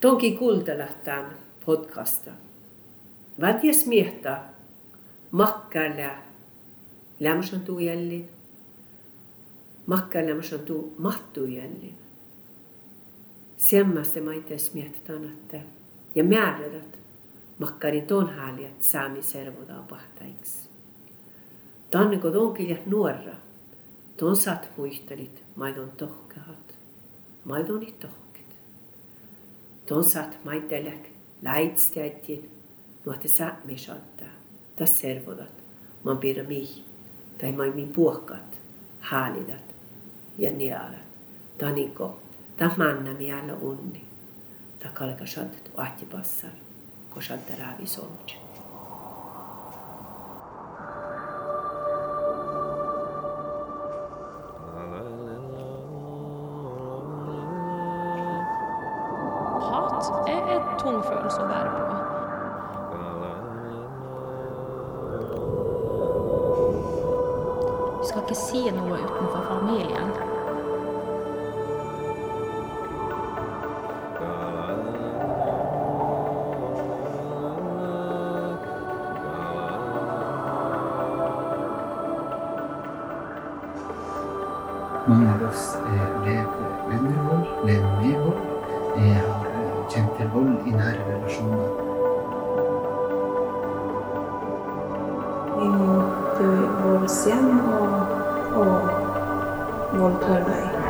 Tonki kuuntelähtään podcasta. Mä ties miehtä makkällä lämsantuu jällin. Makkällä lämsantuu mahtuu jällin. Semmästä mä itse miehtä. Ja määrät makkarin ton hääliät saami servotaan pahtaiksi. Tanne kun onkin nuorra, ton saat muistelit, maidon tohkehat, maidon tohkehat. Tonsat majtelek, leidsztjegyén, nuat hát a szátmés adta, ta szervodat, ma bér a méh, taj majd mi buokat, hálidat, ja nialat, taniko, ta manna mi alla unni, ta kalka sadat, atyi basszar, kosad rá viszolmucsit. Mange av oss eh, lever under vold, lever med vold, eh, har kjent til vold i nære relasjoner. Måtte vårt hjem og, og voldtar meg.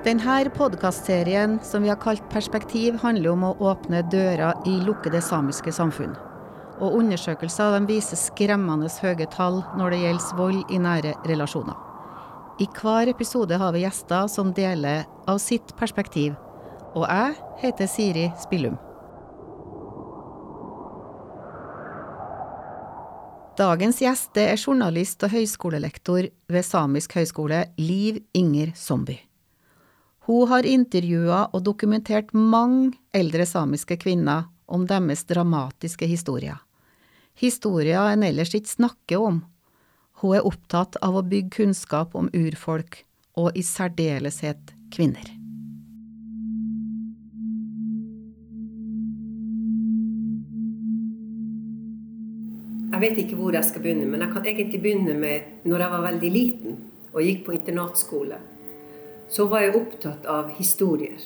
Denne podkastserien som vi har kalt Perspektiv, handler om å åpne dører i lukkede samiske samfunn. Og undersøkelser de viser skremmende høye tall når det gjelder vold i nære relasjoner. I hver episode har vi gjester som deler av sitt perspektiv. Og jeg heter Siri Spillum. Dagens gjest er journalist og høyskolelektor ved Samisk høgskole, Liv Inger Zombie. Hun har intervjua og dokumentert mange eldre samiske kvinner om deres dramatiske historier. Historier en ellers ikke snakker om. Hun er opptatt av å bygge kunnskap om urfolk, og i særdeleshet kvinner. Jeg vet ikke hvor jeg skal begynne, men jeg kan egentlig begynne med når jeg var veldig liten og gikk på internatskole. Så var jeg opptatt av historier.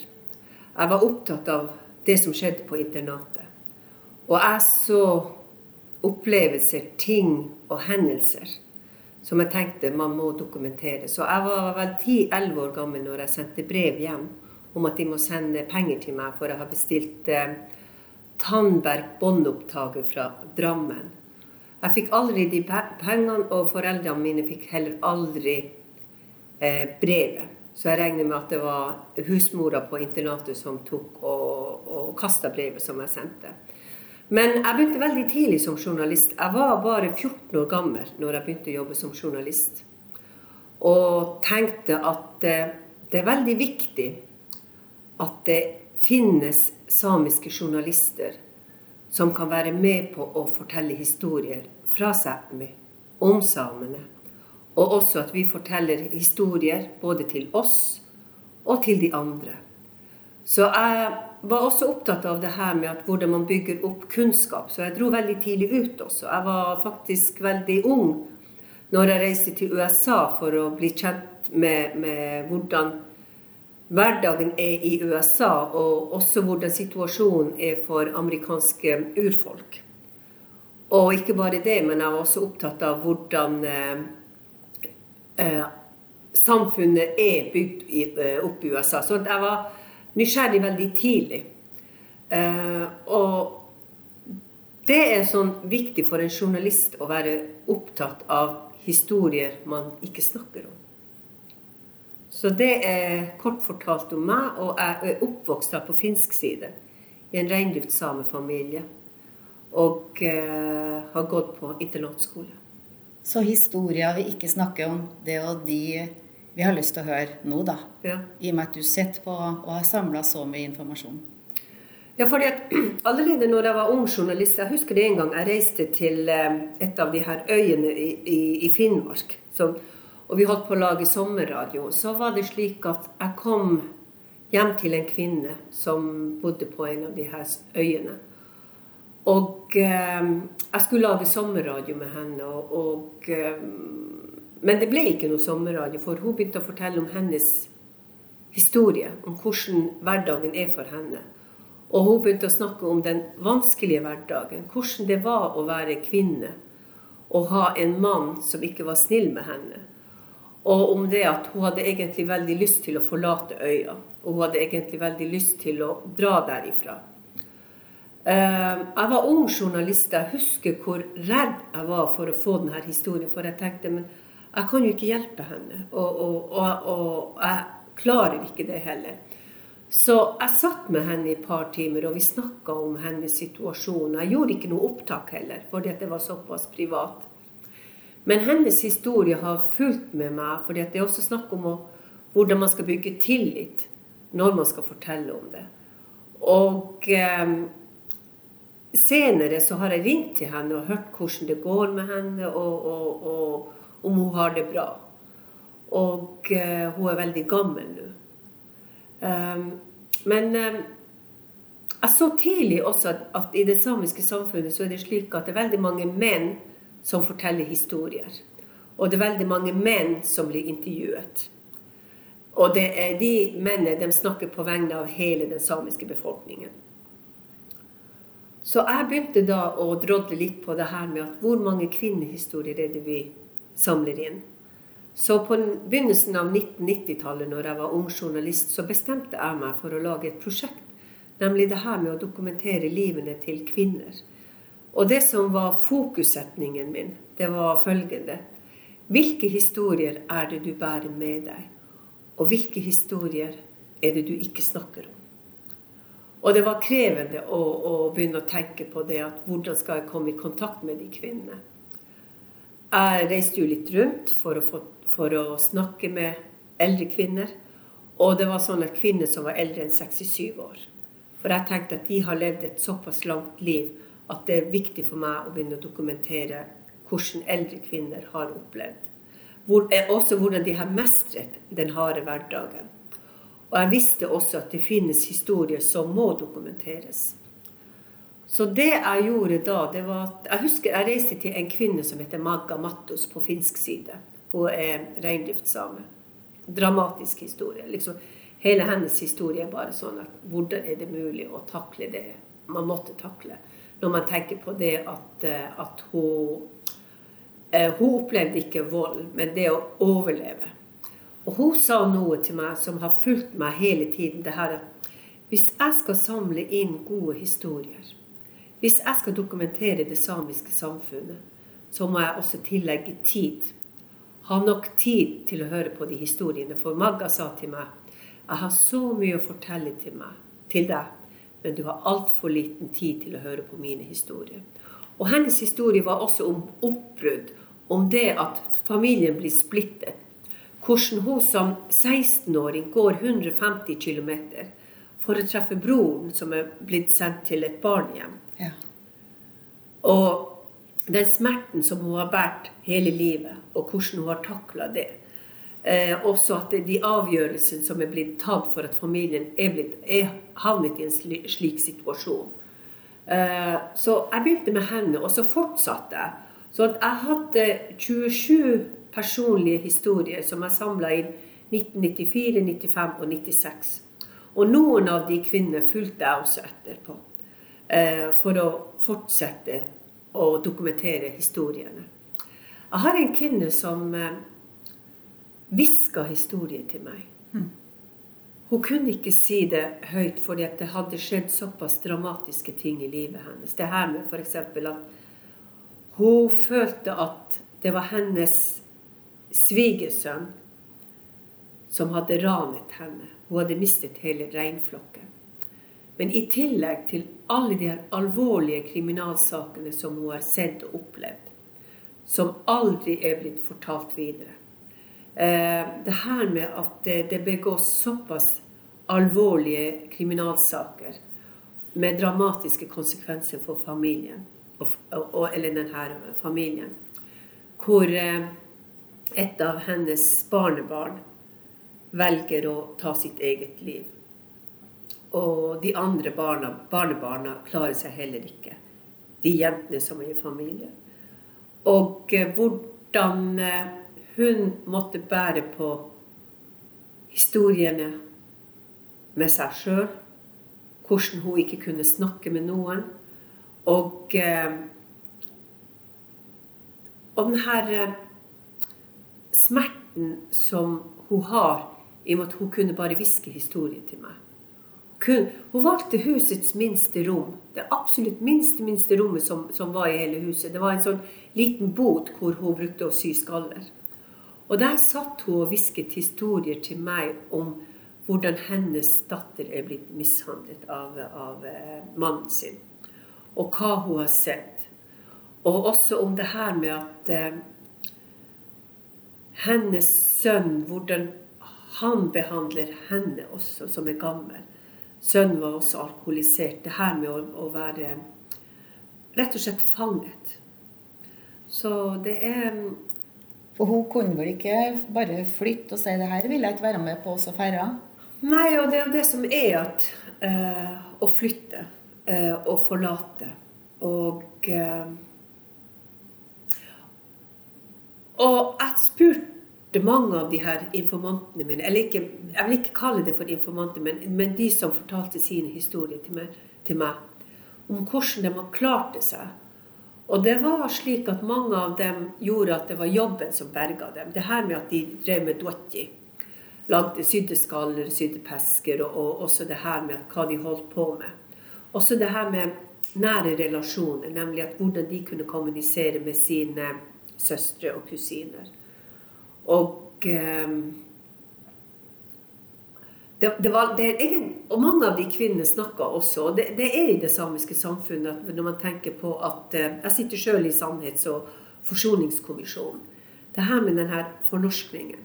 Jeg var opptatt av det som skjedde på internatet. Og jeg så opplevelser, ting og hendelser som jeg tenkte man må dokumentere. Så jeg var vel 10-11 år gammel når jeg sendte brev hjem om at de må sende penger til meg, for jeg har bestilt eh, Tandberg båndopptaker fra Drammen. Jeg fikk aldri de pengene, og foreldrene mine fikk heller aldri eh, brevet. Så jeg regner med at det var husmora på internatet som tok og, og kasta brevet som jeg sendte. Men jeg begynte veldig tidlig som journalist. Jeg var bare 14 år gammel når jeg begynte å jobbe som journalist. Og tenkte at det er veldig viktig at det finnes samiske journalister som kan være med på å fortelle historier fra Sápmi om samene. Og også at vi forteller historier både til oss og til de andre. Så jeg var også opptatt av det her med hvordan man bygger opp kunnskap. Så jeg dro veldig tidlig ut også. Jeg var faktisk veldig ung når jeg reiste til USA for å bli kjent med, med hvordan hverdagen er i USA, og også hvordan situasjonen er for amerikanske urfolk. Og ikke bare det, men jeg var også opptatt av hvordan eh, samfunnet er bygd i, eh, opp i USA. Så jeg var nysgjerrig veldig tidlig. Eh, og det er sånn viktig for en journalist å være opptatt av historier man ikke snakker om. Så det er kort fortalt om meg, og jeg er oppvokst på finsk side. I en reindriftssamefamilie. Og eh, har gått på internatskole. Så historier vi ikke snakker om, det er jo de vi har lyst til å høre nå, da. Ja. I og med at du sitter på og har samla så mye informasjon. Ja, fordi at Allerede når jeg var ung journalist Jeg husker det en gang jeg reiste til eh, et av de her øyene i, i, i Finnmark. Som, og vi holdt på å lage sommerradio. Så var det slik at jeg kom hjem til en kvinne som bodde på en av de her øyene. Og eh, jeg skulle lage sommerradio med henne. Og, og, eh, men det ble ikke noe sommerradio, for hun begynte å fortelle om hennes historie. Om hvordan hverdagen er for henne. Og hun begynte å snakke om den vanskelige hverdagen. Hvordan det var å være kvinne og ha en mann som ikke var snill med henne. Og om det at hun hadde egentlig veldig lyst til å forlate øya. Og hun hadde egentlig veldig lyst til å dra derifra. Eh, jeg var ung journalist. Jeg husker hvor redd jeg var for å få denne historien. For jeg tenkte men jeg kan jo ikke hjelpe henne. Og, og, og, og jeg klarer ikke det heller. Så jeg satt med henne i et par timer, og vi snakka om hennes situasjon. Jeg gjorde ikke noe opptak heller, fordi det var såpass privat. Men hennes historie har fulgt med meg, fordi det er også snakk om å, hvordan man skal bygge tillit når man skal fortelle om det. Og eh, senere så har jeg ringt til henne og hørt hvordan det går med henne, og, og, og om hun har det bra. Og uh, hun er veldig gammel nå. Um, men um, jeg så tidlig også at, i det samiske samfunnet så er det slik at det er veldig mange menn som forteller historier. Og det er veldig mange menn som blir intervjuet. Og det er de mennene de snakker på vegne av hele den samiske befolkningen. Så jeg begynte da å drodle litt på det her med at hvor mange kvinnehistorier er det vi samler inn? Så på begynnelsen av 1990-tallet, når jeg var ung journalist, så bestemte jeg meg for å lage et prosjekt. Nemlig det her med å dokumentere livene til kvinner. Og det som var fokussetningen min, det var følgende. Hvilke historier er det du bærer med deg? Og hvilke historier er det du ikke snakker om? Og det var krevende å, å begynne å tenke på det at hvordan skal jeg komme i kontakt med de kvinnene? Jeg reiste jo litt rundt for å få for å snakke med eldre kvinner. Og det var sånn at kvinner som var eldre enn 67 år. For jeg tenkte at de har levd et såpass langt liv at det er viktig for meg å begynne å dokumentere hvordan eldre kvinner har opplevd. Hvor, eh, også hvordan de har mestret den harde hverdagen. Og jeg visste også at det finnes historier som må dokumenteres. Så det jeg gjorde da, det var at Jeg husker jeg reiste til en kvinne som heter Magga Mattos på finsk side. Hun er reindriftssame. Dramatisk historie. Liksom, hele hennes historie er bare sånn at hvordan er det mulig å takle det man måtte takle? Når man tenker på det at, eh, at hun eh, Hun opplevde ikke vold, men det å overleve. Og hun sa noe til meg som har fulgt meg hele tiden. det her at Hvis jeg skal samle inn gode historier, hvis jeg skal dokumentere det samiske samfunnet, så må jeg også tillegge tid ha nok tid til å høre på de historiene. For Magga sa til meg jeg har så mye å fortelle til, meg, til deg, men du har altfor liten tid til å høre på mine historier. Og hennes historie var også om oppbrudd, om det at familien blir splittet. Hvordan hun som 16-åring går 150 km for å treffe broren som er blitt sendt til et barnehjem. Ja. Og den smerten som hun har båret hele livet, og hvordan hun har takla det. Eh, også at de avgjørelsene som er blitt tatt for at familien er, blitt, er havnet i en slik situasjon. Eh, så jeg begynte med henne, og så fortsatte jeg. Så jeg hadde 27 personlige historier som er samla inn 1994, 95 og 96. Og noen av de kvinnene fulgte jeg også etterpå. Eh, for å fortsette å dokumentere historiene. Jeg har en kvinne som eh, hviska historier til meg. Mm. Hun kunne ikke si det høyt fordi det hadde skjedd såpass dramatiske ting i livet hennes. Det her med f.eks. at hun følte at det var hennes svigersønn som hadde ranet henne. Hun hadde mistet hele reinflokken. Men i tillegg til alle de her alvorlige kriminalsakene som hun har sett og opplevd, som aldri er blitt fortalt videre. Eh, det her med at det, begås såpass alvorlige kriminalsaker, med dramatiske konsekvenser for familien, eller denne familien. Hvor eh, et av hennes barnebarn velger å ta sitt eget liv. Og de andre barna, barnebarna klarer seg heller ikke. De jentene som er i familie. Og eh, hvordan eh, hun måtte bære på historiene med seg sjøl. Hvordan hun ikke kunne snakke med noen. Og, eh, og den her smerten som hun har i og med at hun kunne bare hviske historien til meg. Hun, hun, valgte husets minste rom. Det absolutt minste minste rommet som, som, var i hele huset. Det var en sånn liten bod hvor hun brukte å sy skaller. Og der satt hun og hvisket historier til meg om hvordan hennes datter er blitt mishandlet av, av eh, mannen sin. Og hva hun har sett. Og også om det her med at eh, hennes sønn, hvordan han behandler henne også, som er gammel. Sønnen var også alkoholisert. Det her med å, å være rett og slett fanget. Så det er For hun kunne vel ikke bare flytte og si det her vil jeg ikke være med på også færre? Nei, og det er jo det som er at uh, å flytte uh, og forlate og uh, Og jeg spurte mange av de her informantene mine, eller ikke, jeg vil ikke kalle det for informanter, men, men de som fortalte sine historier til meg, til meg, om hvordan de har klart seg. Og det var slik at mange av dem gjorde at det var jobben som berga dem. Det her med at de drev med dwatji. Lagde sydde skaller, sydde pesker, og, og, også det her med hva de holdt på med. Også det her med nære relasjoner, nemlig at hvordan de kunne kommunisere med sine søstre og kusiner. Og um, det, det var, det og mange av de kvinnene snakka også, og det, er i det samiske samfunnet når man tenker på at uh, Jeg sitter sjøl i Sannhets- og forsoningskommisjonen. Det her med denne fornorskningen.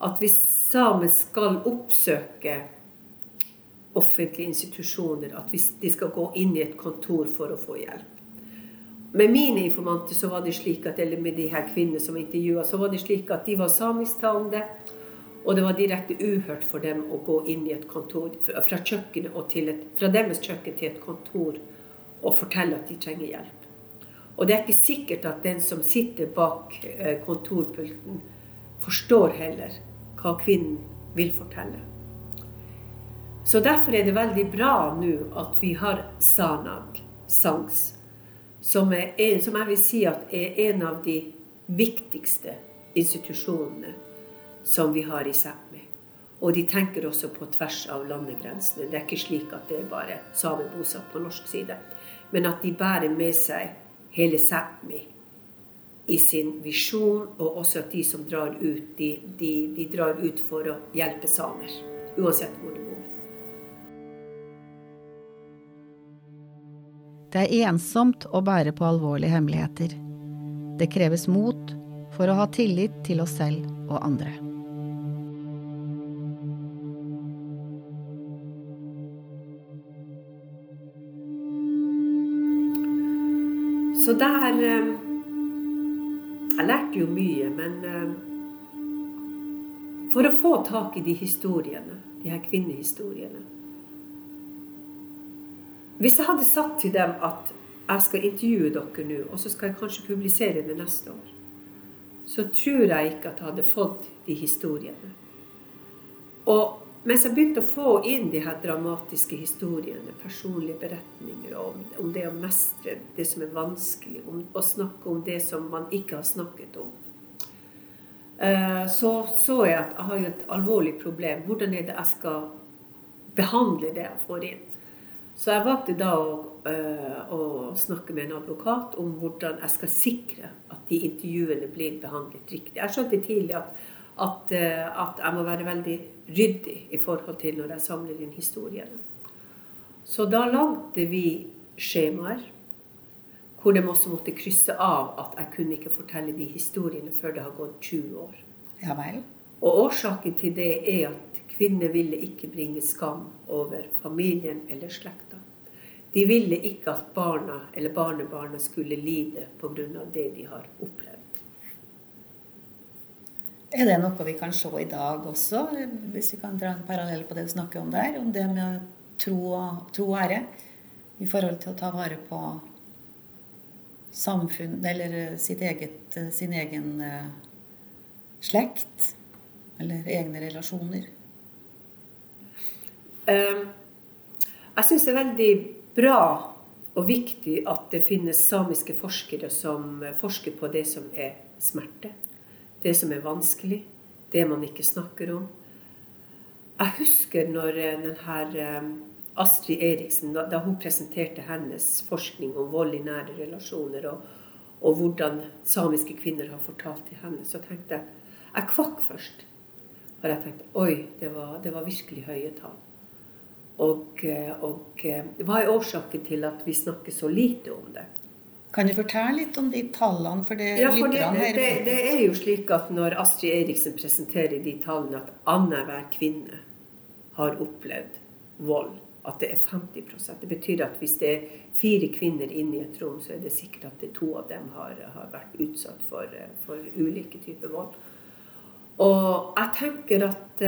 At hvis samer skal oppsøke offentlige institusjoner, at de skal gå inn i et kontor for å få hjelp med mine informanter så var det slik at, eller med de her kvinnene som intervjua, så var det slik at de var samisktalende. Og det var direkte uhørt for dem å gå inn i et kontor, fra, kjøkkenet og til et, fra deres kjøkken til et kontor og fortelle at de trenger hjelp. Og det er ikke sikkert at den som sitter bak eh, kontorpulten, forstår heller hva kvinnen vil fortelle. Så derfor er det veldig bra nå at vi har Sanag, SANGS, som, er, som jeg vil si at er en av de viktigste institusjonene som vi har i Sápmi. Og de tenker også på tvers av landegrensene. Det er ikke slik at det er bare samer bosatt på norsk side. Men at de bærer med seg hele Sápmi i sin visjon, og også at de som drar ut, de, de, de drar ut for å hjelpe samer. Uansett hvor de bor. Det er ensomt å bære på alvorlige hemmeligheter. Det kreves mot for å ha tillit til oss selv og andre. Så der eh, Jeg lærte jo mye, men eh, for å få tak i de historiene, de her kvinnehistoriene hvis jeg hadde sagt til dem at jeg skal intervjue dere nå, og så skal jeg kanskje publisere det neste år, så tror jeg ikke at jeg hadde fått de historiene. Og mens jeg begynte å få inn de her dramatiske historiene, personlige beretninger om, om det å mestre det som er vanskelig, om å snakke om det som man ikke har snakket om, eh, så så jeg at jeg har jo et alvorlig problem. Hvordan er det jeg skal behandle det jeg får inn? Så jeg valgte da å, uh, å, snakke med en advokat om hvordan jeg skal sikre at de intervjuene blir behandlet riktig. Jeg skjønte tidlig at, at, uh, at, jeg må være veldig ryddig i forhold til når jeg samler inn historiene. Så da lagde vi skjemaer hvor de også måtte krysse av at jeg kunne ikke fortelle de historiene før det har gått 20 år. Ja vel. Og årsaken til det er at Kvinner ville ikke bringe skam over familien eller slekta. De ville ikke at barna eller barnebarna skulle lide pga. det de har opplevd. Er det noe vi kan se i dag også, hvis vi kan dra en parallell på det du snakker om der? Om det med tro tro og ære i forhold til å ta vare på samfunn, eller sitt eget, sin egen uh, slekt? Eller egne relasjoner? Um, jeg syns det er veldig bra og viktig at det finnes samiske forskere som forsker på det som er smerte. Det som er vanskelig. Det man ikke snakker om. Jeg husker når eh, denne eh, Astrid Eriksen, da hun presenterte hennes forskning om vold i nære relasjoner, og, og hvordan samiske kvinner har fortalt til henne, så tenkte jeg Jeg kvakk først. For jeg tenkte oi, det var, det var virkelig høye tall. Og, eh, og, eh, hva er årsaken til at vi snakker så lite om det? Kan du fortelle litt om de tallene? For det, ja, for det, det, det, er jo slik at når Astrid Eriksen presenterer de tallene at annenhver kvinne har opplevd vold, at det er 50 Det betyr at hvis det er fire kvinner inne i et rom, så er det sikkert at det to av dem har, har vært utsatt for, eh, for, ulike typer vold. Og jeg tenker at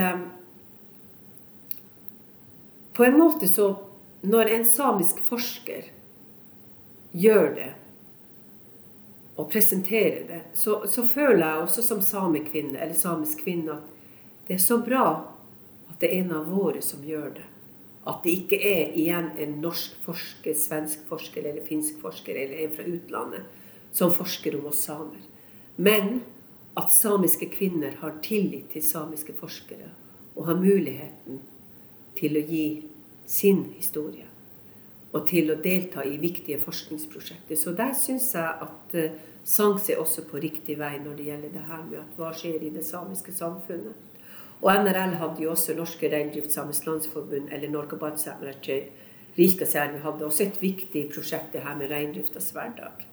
på en måte så Når en samisk forsker gjør det og presenterer det, så, så føler jeg også som samekvinne eller samisk kvinne at det er så bra at det er en av våre som gjør det. At det ikke er igjen en norsk forsker, svensk forsker eller finsk forsker eller en fra utlandet som forsker om oss samer. Men at samiske kvinner har tillit til samiske forskere og har muligheten til å gi sin historie. Og til å delta i viktige forskningsprosjekter. Så der syns jeg at uh, SANKS er også på riktig vei når det gjelder det her med at hva skjer i det samiske samfunnet. Og NRL hadde jo også Norske Reindriftsamers Landsforbund, eller Norge Badsamere Rikasjärvi hadde også et viktig prosjekt det her med reindriftas hverdag.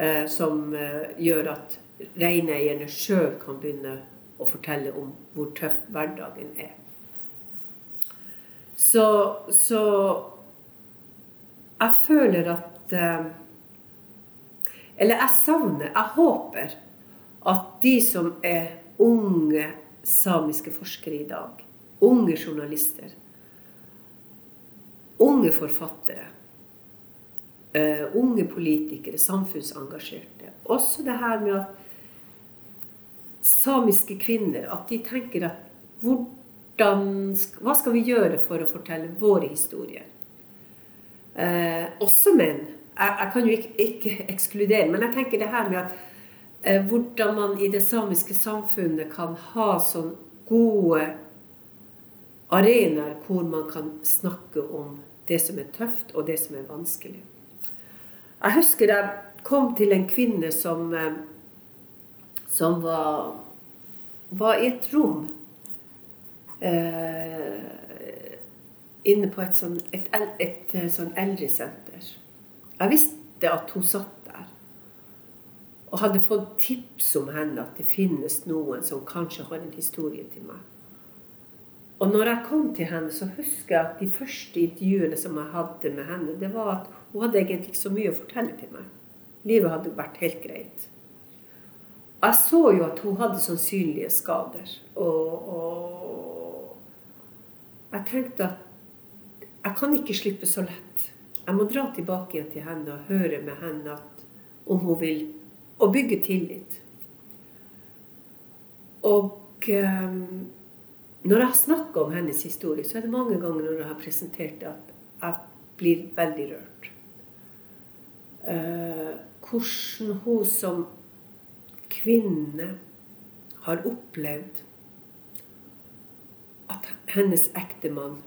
Uh, som uh, gjør at reineierne sjøl kan begynne å fortelle om hvor tøff hverdagen er. Så, så jeg føler at eh, Eller jeg savner, jeg håper at de som er unge samiske forskere i dag, unge journalister, unge forfattere, uh, unge politikere, samfunnsengasjerte Også det her med at samiske kvinner at de tenker at hvor hvordan, hva skal vi gjøre for å fortelle våre historier? Eh, også menn. Jeg, jeg, kan jo ikke, ikke, ekskludere, men jeg tenker det her med at eh, hvordan man i det samiske samfunnet kan ha sånn gode arenaer hvor man kan snakke om det som er tøft, og det som er vanskelig. Jeg husker jeg kom til en kvinne som, eh, som var, var i et rom eh, inne på et sånn, et, et, et, eh, sånn eldresenter. Jeg visste at hun satt der. Og hadde fått tips om henne, at det finnes noen som kanskje har en historie til meg. Og når jeg kom til henne, så husker jeg at de første intervjuene som jeg hadde med henne, det var at hun hadde egentlig ikke så mye å fortelle til meg. Livet hadde vært helt greit. Jeg så jo at hun hadde sannsynlige skader. Og, og jeg tenkte at jeg kan ikke slippe så lett. Jeg må dra tilbake igjen til henne og høre med henne at, om hun vil Og bygge tillit. Og eh, når jeg har snakka om hennes historie, så er det mange ganger når jeg har presentert det, at jeg blir veldig rørt. Eh, hvordan hun som kvinne har opplevd hennes ektemann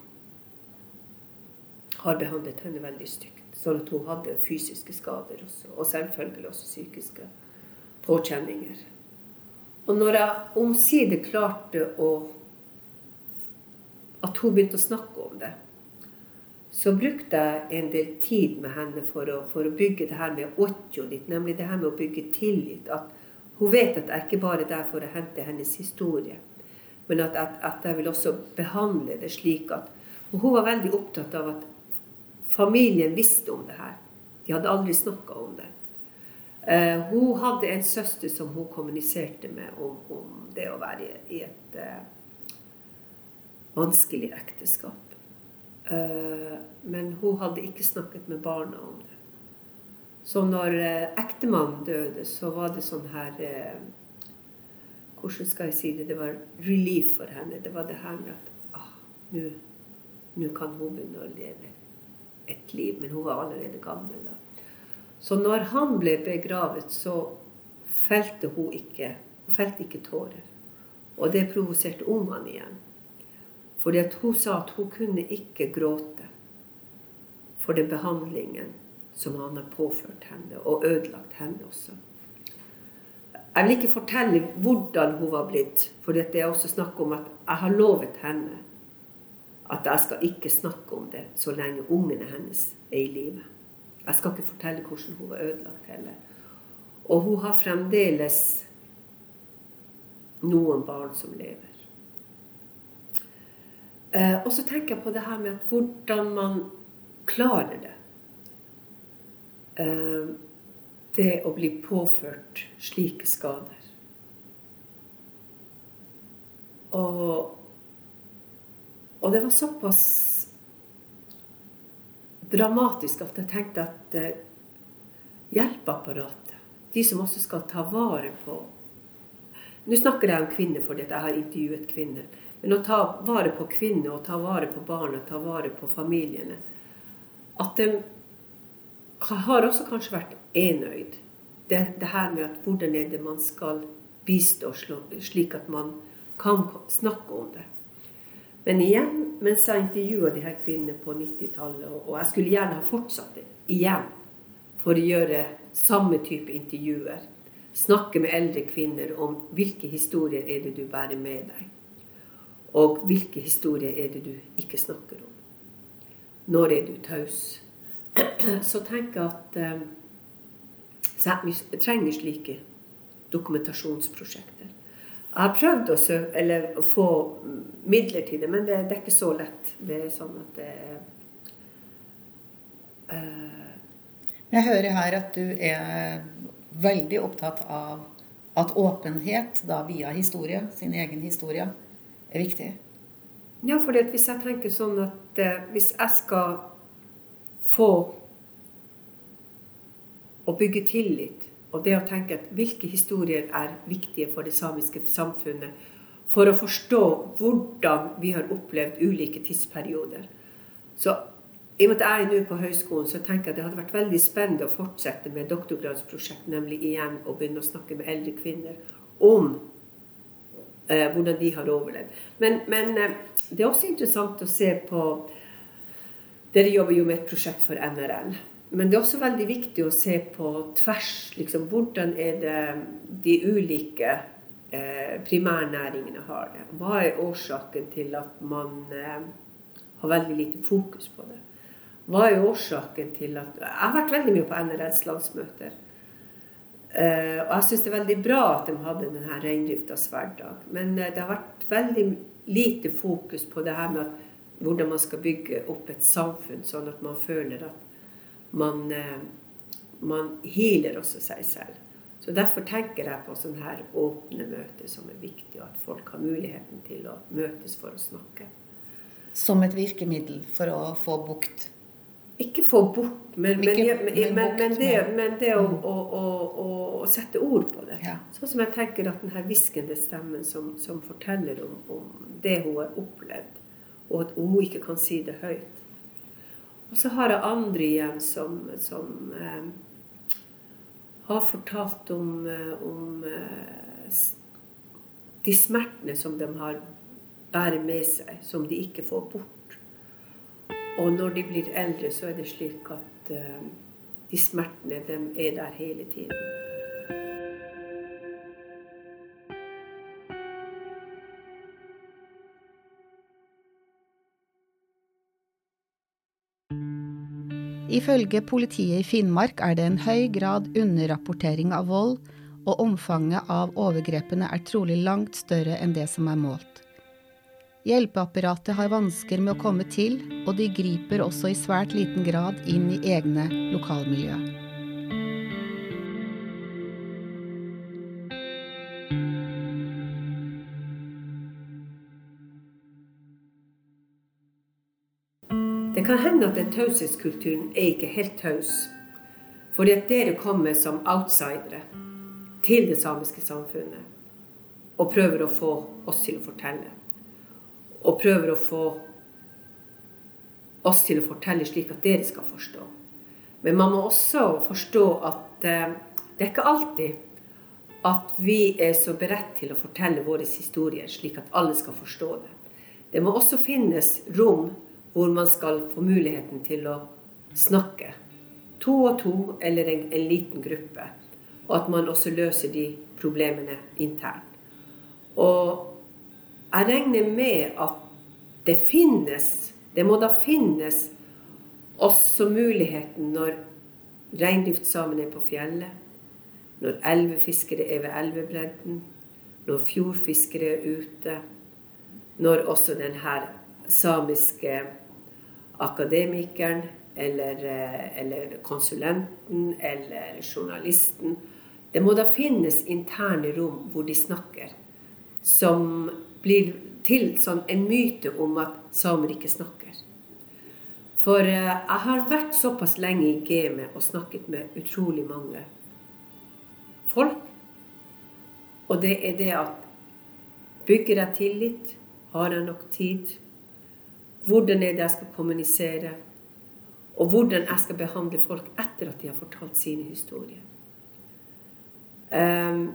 har behandlet henne veldig stygt. Sånn at hun hadde fysiske skader også, og selvfølgelig også psykiske påkjenninger. Og når jeg omsider klarte å At hun begynte å snakke om det, så brukte jeg en del tid med henne for å, for å bygge det her med åtjo ditt, nemlig det her med å bygge tillit. At hun vet at jeg ikke bare er der for å hente hennes historie men at, at, at, jeg vil også behandle det slik at Og hun var veldig opptatt av at familien visste om det her. De hadde aldri snakka om det. Uh, hun hadde en søster som hun kommuniserte med om, om det å være i et uh, vanskelig ekteskap. Uh, men hun hadde ikke snakket med barna om det. Så når ektemannen døde, så var det sånn her Hvordan skal jeg si det? Det var relief for henne. Det var det her med at ah, nå kan hun begynne å leve et liv. Men hun var allerede gammel da. Så når han ble begravet, så felte hun ikke, hun felte ikke tårer. Og det provoserte ungene igjen. Fordi at hun sa at hun kunne ikke gråte for den behandlingen som han har påført henne, og ødelagt henne også. Jeg vil ikke fortelle hvordan hun var blitt, for det er også snakk om at jeg har lovet henne at jeg skal ikke snakke om det så lenge ungene hennes er i live. Jeg skal ikke fortelle hvordan hun var ødelagt heller. Og hun har fremdeles noen barn som lever. Eh, og så tenker jeg på det her med hvordan man klarer det. Det å bli påført slike skader. Og, og det var såpass dramatisk at jeg tenkte at eh, hjelpeapparatet, de som også skal ta vare på Nå snakker jeg om kvinner fordi jeg har intervjuet kvinner. Men å ta vare på kvinner og ta vare på barna, ta vare på familiene At de har også kanskje vært enøyd. Det, det her med at hvordan er det man skal bistå slik at man kan snakke om det. Men igjen, mens jeg intervjua de her kvinnene på 90-tallet, og jeg skulle gjerne ha fortsatt det igjen for å gjøre samme type intervjuer, snakke med eldre kvinner om hvilke historier er det du bærer med deg, og hvilke historier er det du ikke snakker om. Når er du taus? Så tenker jeg at eh, så jeg trenger slike dokumentasjonsprosjekter. Jeg har prøvd å, søke, å få midler til det, men det, det, er ikke så lett. Det er sånn at det uh, Jeg hører her at du er veldig opptatt av at åpenhet, da via historie, sin egen historie, er viktig. Ja, for hvis jeg tenker sånn at uh, hvis jeg skal få å bygge tillit og det å tenke at hvilke historier er viktige for det samiske samfunnet for å forstå hvordan vi har opplevd ulike tidsperioder. Så i og med at jeg er nå på høyskolen, så tenker jeg at det hadde vært veldig spennende å fortsette med doktorgradsprosjekt, nemlig igjen å begynne å snakke med eldre kvinner om eh, hvordan de har overlevd. Men, men eh, det er også interessant å se på Dere jobber jo med et prosjekt for NRL. Men det er også veldig viktig å se på tvers. Liksom, hvordan er det de ulike eh, primærnæringene har det? Hva er årsaken til at man eh, har veldig lite fokus på det? Hva er årsaken til at Jeg har vært veldig mye på NRLs landsmøter. Eh, og jeg syns det er veldig bra at de hadde denne reindriftas hverdag. Men eh, det har vært veldig lite fokus på det her med at, hvordan man skal bygge opp et samfunn sånn at man føler at man, eh, man healer også seg selv. Så Derfor tenker jeg på sånne her åpne møter som er viktig, og at folk har muligheten til å møtes for å snakke. Som et virkemiddel for å få bukt? Ikke få bort, men, men, men, men det, det å, mm. å, å, å, sette ord på det. Ja. Sånn som jeg tenker at den her hviskende stemmen som, som forteller om, om, det hun har opplevd, og at hun ikke kan si det høyt. Og så har jeg andre igjen som, som eh, har fortalt om, eh, om eh, de smertene som de har bærer med seg, som de ikke får bort. Og når de blir eldre, så er det slik at eh, de smertene de er der hele tiden. Ifølge politiet i Finnmark er det en høy grad underrapportering av vold, og omfanget av overgrepene er trolig langt større enn det som er målt. Hjelpeapparatet har vansker med å komme til, og de griper også i svært liten grad inn i egne lokalmiljø. Kan hende at den taushetskulturen er ikke helt taus. Fordi at dere kommer som outsidere til det samiske samfunnet og prøver å få oss til å fortelle. Og prøver å få oss til å fortelle slik at dere skal forstå. Men man må også forstå at eh, det er ikke alltid at vi er så beredt til å fortelle våre historier slik at alle skal forstå det. Det må også finnes rom hvor man skal få muligheten til å snakke. To og to, eller en, en liten gruppe. Og at man også løser de problemene internt. Og jeg regner med at det finnes, det må da finnes også muligheten når reindriftssamene er på fjellet, når elvefiskere er ved elvebredden, når fjordfiskere er ute, når også den her samiske akademikeren eller, eh, eller, konsulenten eller journalisten Det må da finnes interne rom hvor de snakker, som blir til sånn en myte om at samer ikke snakker. For eh, jeg har vært såpass lenge i gamet og snakket med utrolig mange folk. Og det er det at bygger jeg tillit? Har jeg nok tid? Hvordan er det jeg skal kommunisere? Og hvordan jeg skal behandle folk etter at de har fortalt sine historier. Um,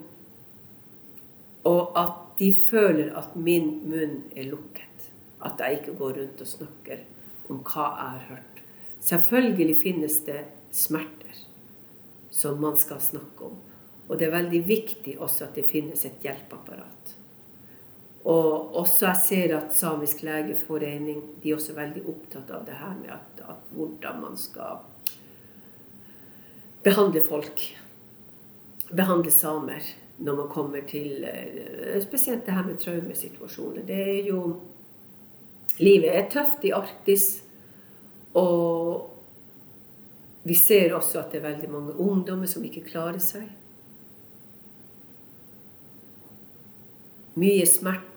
og at de føler at min munn er lukket. At jeg ikke går rundt og snakker om hva jeg har hørt. Selvfølgelig finnes det smerter som man skal snakke om. Og det er veldig viktig også at det finnes et hjelpeapparat. Og også jeg ser at Samisk legeforening de er også veldig opptatt av det her med at, at hvordan man skal behandle folk. Behandle samer når man kommer til eh, Spesielt det her med traumesituasjoner. Det er jo Livet er tøft i Arktis. Og vi ser også at det er veldig mange ungdommer som ikke klarer seg. Mye smerte.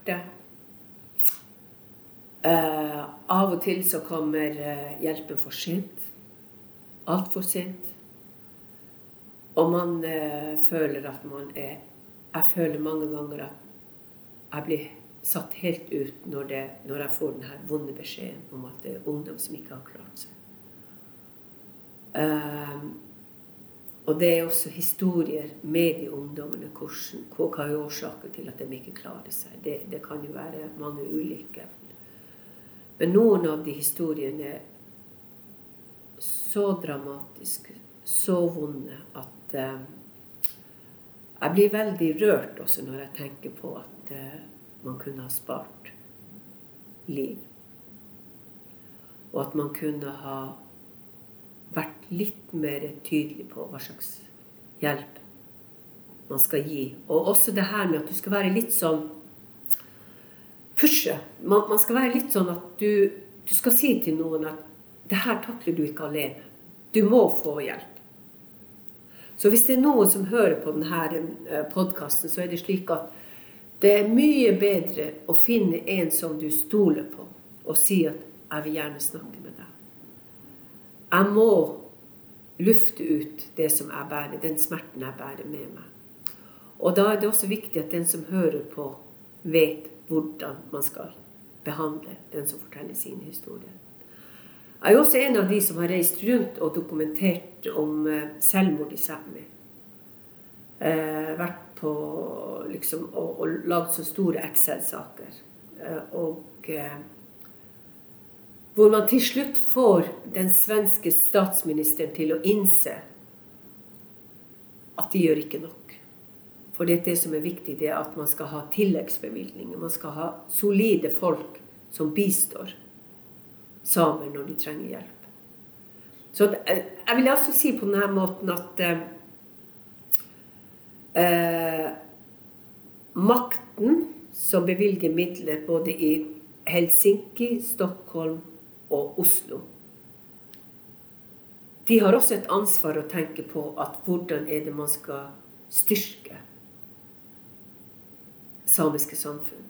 Uh, av og til så kommer uh, hjelpen for sent. Altfor sent. Og man uh, føler at man er Jeg føler mange ganger at jeg blir satt helt ut når, det, når jeg får denne vonde beskjeden om at det er ungdom som ikke har klart seg. Og det er også historier med de ungdommene. Hvordan, hva er årsaken til at de ikke klarer seg? Det, det, kan jo være mange ulike. Men noen av de historiene er så dramatiske, så vonde, at eh, jeg blir veldig rørt også når jeg tenker på at eh, man kunne ha spart liv. Og at man kunne ha litt mer tydelig på hva slags hjelp man skal gi. Og også det her med at du skal være litt sånn Pushe. Man, man skal være litt sånn at du, du skal si til noen at det her takler du ikke alene. Du må få hjelp. Så hvis det er noen som hører på denne eh, podkasten, så er det slik at det er mye bedre å finne en som du stoler på, og si at 'jeg vil gjerne snakke med deg'. Jeg må lufte ut det som jeg bærer, den smerten jeg bærer med meg. Og da er det også viktig at den som hører på, vet hvordan man skal behandle den som forteller sin historie. Jeg er også en av de som har reist rundt og dokumentert om eh, selvmord i Sápmi. Eh, vært på liksom og, og lagd så store Excel-saker. Eh, og eh, hvor man til slutt får den svenske statsministeren til å innse at de gjør ikke nok. For det, det som er viktig, det er at man skal ha tilleggsbevilgninger. Man skal ha solide folk som bistår samer når de trenger hjelp. Så jeg vil også si på denne måten at eh, eh makten som bevilger midler både i Helsinki, Stockholm og Oslo. De har også et ansvar å tenke på at hvordan er det man skal styrke samiske samfunn.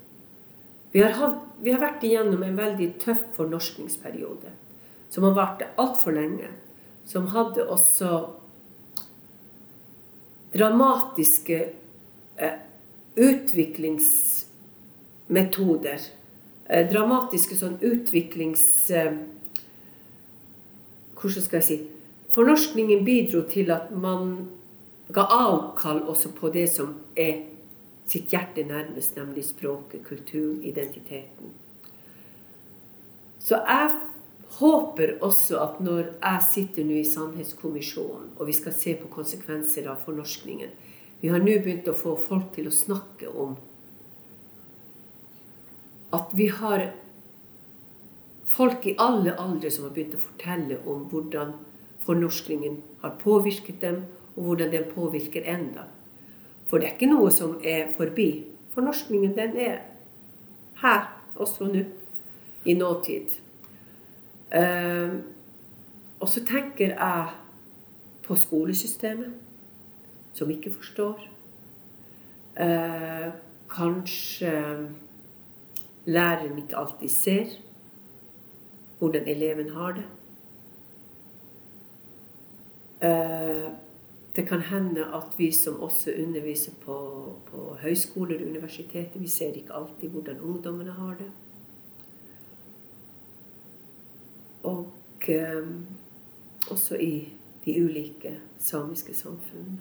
Vi har, hatt, vi har vært igjennom en veldig tøff fornorskningsperiode, som har vart altfor lenge. Som hadde også dramatiske eh, utviklingsmetoder. Eh, dramatiske sånn utviklings... Eh, hvordan skal jeg si Fornorskningen bidro til at man ga avkall også på det som er sitt hjerte nærmest, nemlig språket, kulturen, identiteten. Så jeg håper også at når jeg sitter nå i Sannhetskommisjonen, og vi skal se på konsekvenser av fornorskningen Vi har nå begynt å få folk til å snakke om at vi har folk i alle aldre som har begynt å fortelle om hvordan fornorskningen har påvirket dem, og hvordan den påvirker enda. For det er ikke noe som er forbi. Fornorskningen, den er her også nå, i nåtid. Uh, og så tenker jeg på skolesystemet, som ikke forstår. Uh, kanskje læreren ikke alltid ser hvordan eleven har det. Uh, det kan hende at vi som også underviser på, på høyskoler og universiteter, vi ser ikke alltid hvordan ungdommene har det. Og um, også i de ulike samiske samfunnene.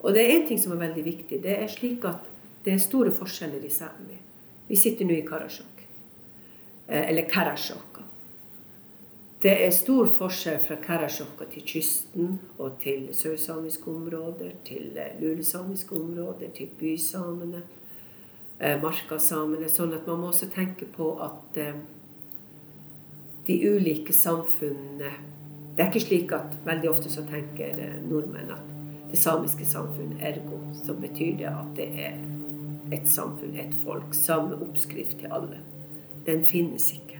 Og det er én ting som er veldig viktig. Det er slik at det er store forskjeller i Sápmi. Vi sitter nå i Karasjok. Eh, eller Karasjok. Det er stor forskjell fra Karasjokka til kysten og til sørsamiske områder, til eh, lulesamiske områder, til bysamene, eh, markasamene. Sånn at man må også tenke på at de ulike samfunnene Det er ikke slik at veldig ofte så tenker nordmenn at det samiske samfunnet ergo, så betyr det at det er et samfunn, et folk. Samme oppskrift til alle. Den finnes ikke.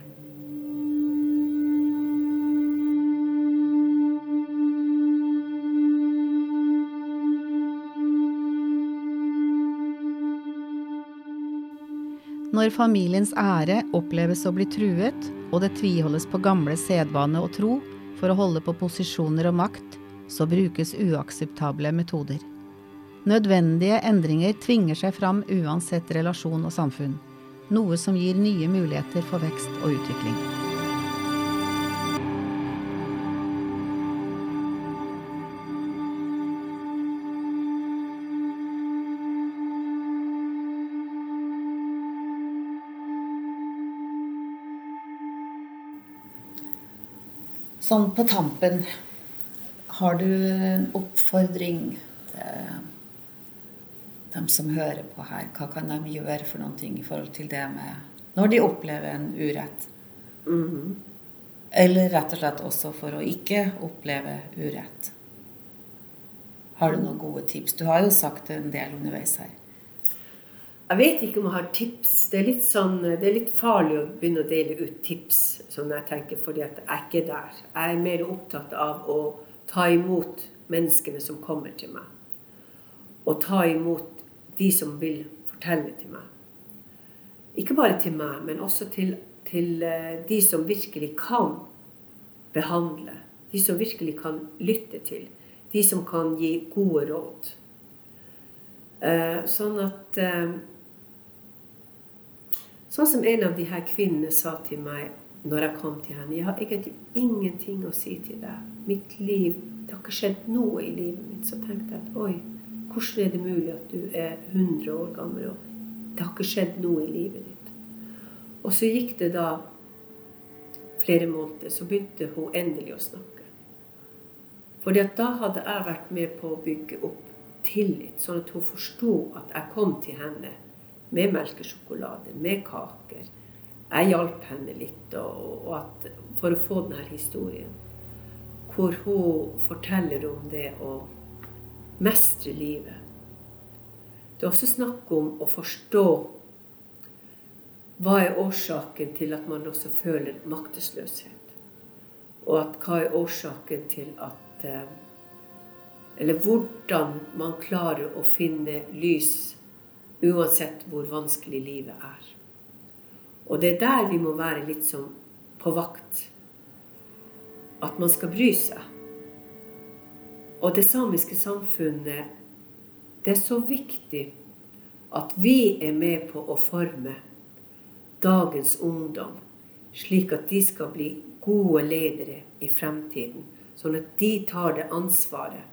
Når familiens ære oppleves å bli truet, og det tviholdes på gamle sedvane og tro for å holde på posisjoner og makt, så brukes uakseptable metoder. Nødvendige endringer tvinger seg fram uansett relasjon og samfunn, noe som gir nye muligheter for vekst og utvikling. Sånn på tampen, har du en oppfordring til dem som hører på her? Hva kan de gjøre for noen ting i forhold til det med når de opplever en urett? Mm -hmm. Eller rett og slett også for å ikke oppleve urett. Har du noen gode tips? Du har jo sagt en del underveis her. Jeg vet ikke om jeg har tips. Det er litt, sånn, det er litt farlig å begynne å dele ut tips, sånn jeg tenker, fordi jeg er ikke der. Jeg er mer opptatt av å ta imot menneskene som kommer til meg. Og ta imot de som vil fortelle til meg. Ikke bare til meg, men også til, til eh, de som virkelig kan behandle. De som virkelig kan lytte til. De som kan gi gode råd. Eh, sånn at eh, Sånn som en av de her kvinnene sa til meg når jeg kom til henne. Jeg har egentlig ingenting å si til deg. Mitt liv Det har ikke skjedd noe i livet mitt. Så tenkte jeg at oi, hvordan er det mulig at du er 100 år gammel, og det har ikke skjedd noe i livet ditt? Og så gikk det da flere måneder, så begynte hun endelig å snakke. Fordi at da hadde jeg vært med på å bygge opp tillit, sånn at hun forsto at jeg kom til henne med melkesjokolade, med kaker. Jeg hjalp henne litt og, og at, for å få denne historien. Hvor hun forteller om det å mestre livet. Det er også snakk om å forstå hva er årsaken til at man også føler maktesløshet? Og at hva er årsaken til at eh, Eller hvordan man klarer å finne lys uansett hvor vanskelig livet er. Og det er der vi må være litt som på vakt. At man skal bry seg. Og det samiske samfunnet Det er så viktig at vi er med på å forme dagens ungdom, slik at de skal bli gode ledere i fremtiden. Sånn at de tar det ansvaret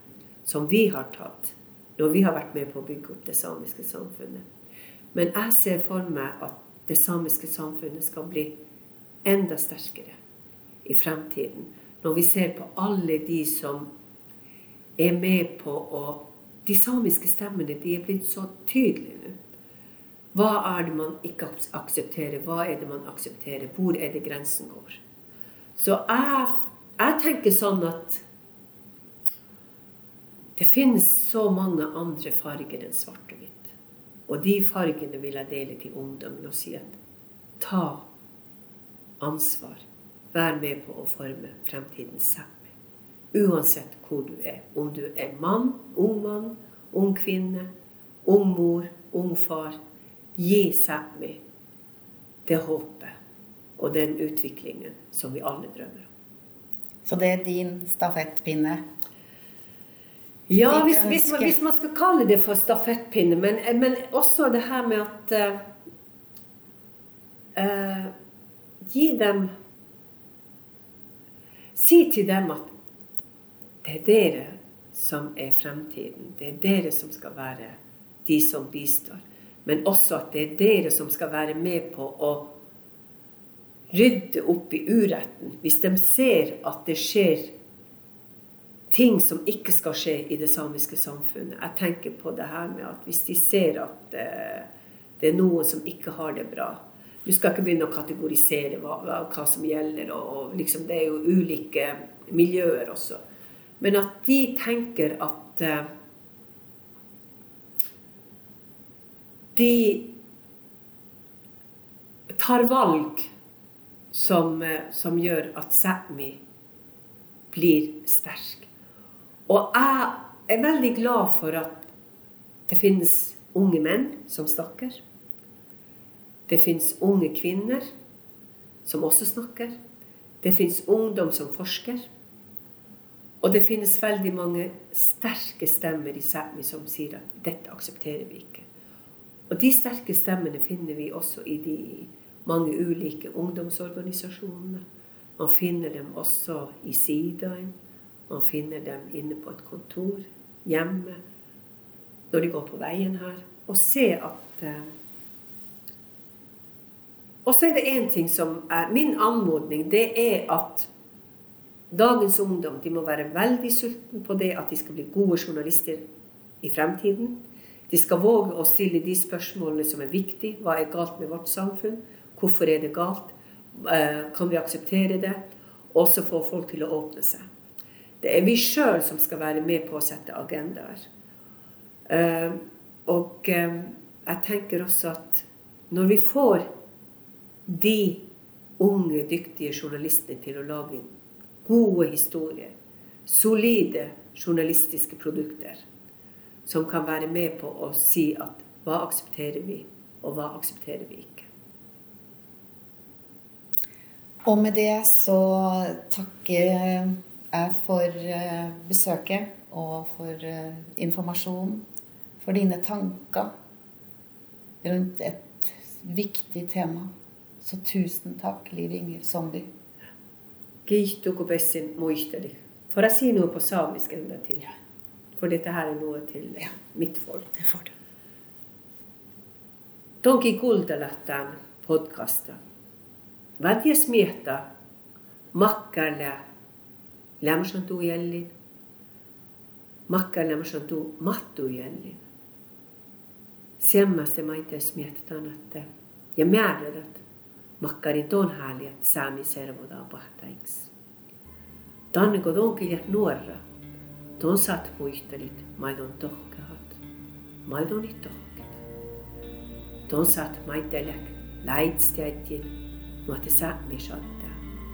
som vi har tatt når vi har vært med på å bygge opp det samiske samfunnet. Men jeg ser for meg at det samiske samfunnet skal bli enda sterkere i fremtiden. Når vi ser på alle de som er med på å De samiske stemmene de er blitt så tydelige nå. Hva er det man ikke aksepterer? Hva er det man aksepterer? Hvor er det grensen går? Så jeg, jeg tenker sånn at det finnes så mange andre farger enn svart og hvitt. Og de fargene vil jeg dele til ungdommen og si at ta ansvar. Vær med på å forme fremtiden Sápmi. Uansett hvor du er. Om du er mann, ung mann, ung kvinne, ung mor, ung far. Gi Sápmi det håpet og den utviklingen som vi alle drømmer om. Så det er din stafettpinne? Ja, hvis, hvis, man, hvis, man, skal kalle det for stafettpinne. Men, men også det her med at uh, Gi dem Si til dem at det er dere som er fremtiden. Det er dere som skal være de som bistår. Men også at det er dere som skal være med på å rydde opp i uretten. Hvis de ser at det skjer ting som ikke skal skje i det samiske samfunnet. Jeg tenker på det her med at hvis de ser at eh, det er noen som ikke har det bra Du skal ikke begynne å kategorisere hva, hva som gjelder, og, og liksom, det er jo ulike miljøer også. Men at de tenker at uh, De tar valg som, uh, som gjør at Sápmi blir sterk. Og jeg er veldig glad for at det finnes unge menn som snakker. Det finnes unge kvinner som også snakker. Det finnes ungdom som forsker. Og det finnes veldig mange sterke stemmer i Sápmi som sier at dette aksepterer vi ikke. Og de sterke stemmene finner vi også i de mange ulike ungdomsorganisasjonene. Man finner dem også i Sidaen. Man finner dem inne på et kontor, hjemme, når de går på veien her. Og se at eh, Og så er det én ting som er Min anmodning, det er at Dagens ungdom de må være veldig sultne på det at de skal bli gode journalister i fremtiden. De skal våge å stille de spørsmålene som er viktige. Hva er galt med vårt samfunn? Hvorfor er det galt? Eh, kan vi akseptere det? Og så få folk til å åpne seg. Det er vi sjøl som skal være med på å sette agendaer. Eh, og eh, jeg tenker også at når vi får de unge, dyktige journalistene til å lage gode historier. Solide journalistiske produkter som kan være med på å si at hva aksepterer vi, og hva aksepterer vi ikke. Og med det så takker jeg for eh, besøket og for informasjonen, informasjon, for dine tanker rundt et viktig tema. Så tusen takk, Liv Inger Somby. Kiihtukupesin muisteli. For å si noe på samisk enda til. For dette her er noe til ja. mitt folk. Det får du. Tonki kuultelahtaan podcasta. Välties miehtä makkaille lämmösantuu jällin. Makkaille lämmösantuu mahtuu jällin. Semmästä maites mietitään, että ja määrädät makkaritoon haljat saami servoda pahtaiks. Tanne kun on niinku kirja nuorra, ton saat muistelit, maidon tohkehat, maidoni niin tohket. Ton saat maitelek, laitstjätjen, nuote saamisotta,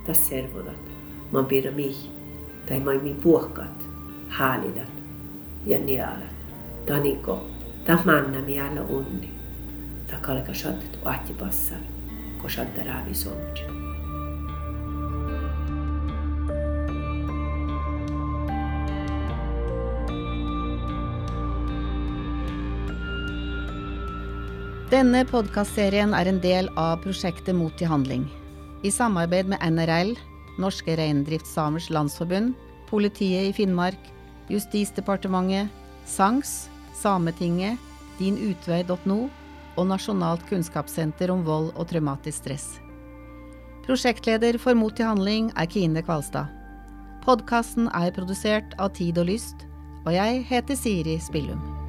ta servodat, ma pira tai tai mi puohkat, haalidat ja nialat. Taniko, niinku, ta manna miellä onni, ta kalka sattet ahtipassar. Passar, ko shatta raavi somja. Denne podkastserien er en del av prosjektet Mot i handling. I samarbeid med NRL, Norske Reindriftssamers Landsforbund, Politiet i Finnmark, Justisdepartementet, SANKS, Sametinget, dinutvei.no og Nasjonalt kunnskapssenter om vold og traumatisk stress. Prosjektleder for Mot til handling er Kine Kvalstad. Podkasten er produsert av Tid og Lyst, og jeg heter Siri Spillum.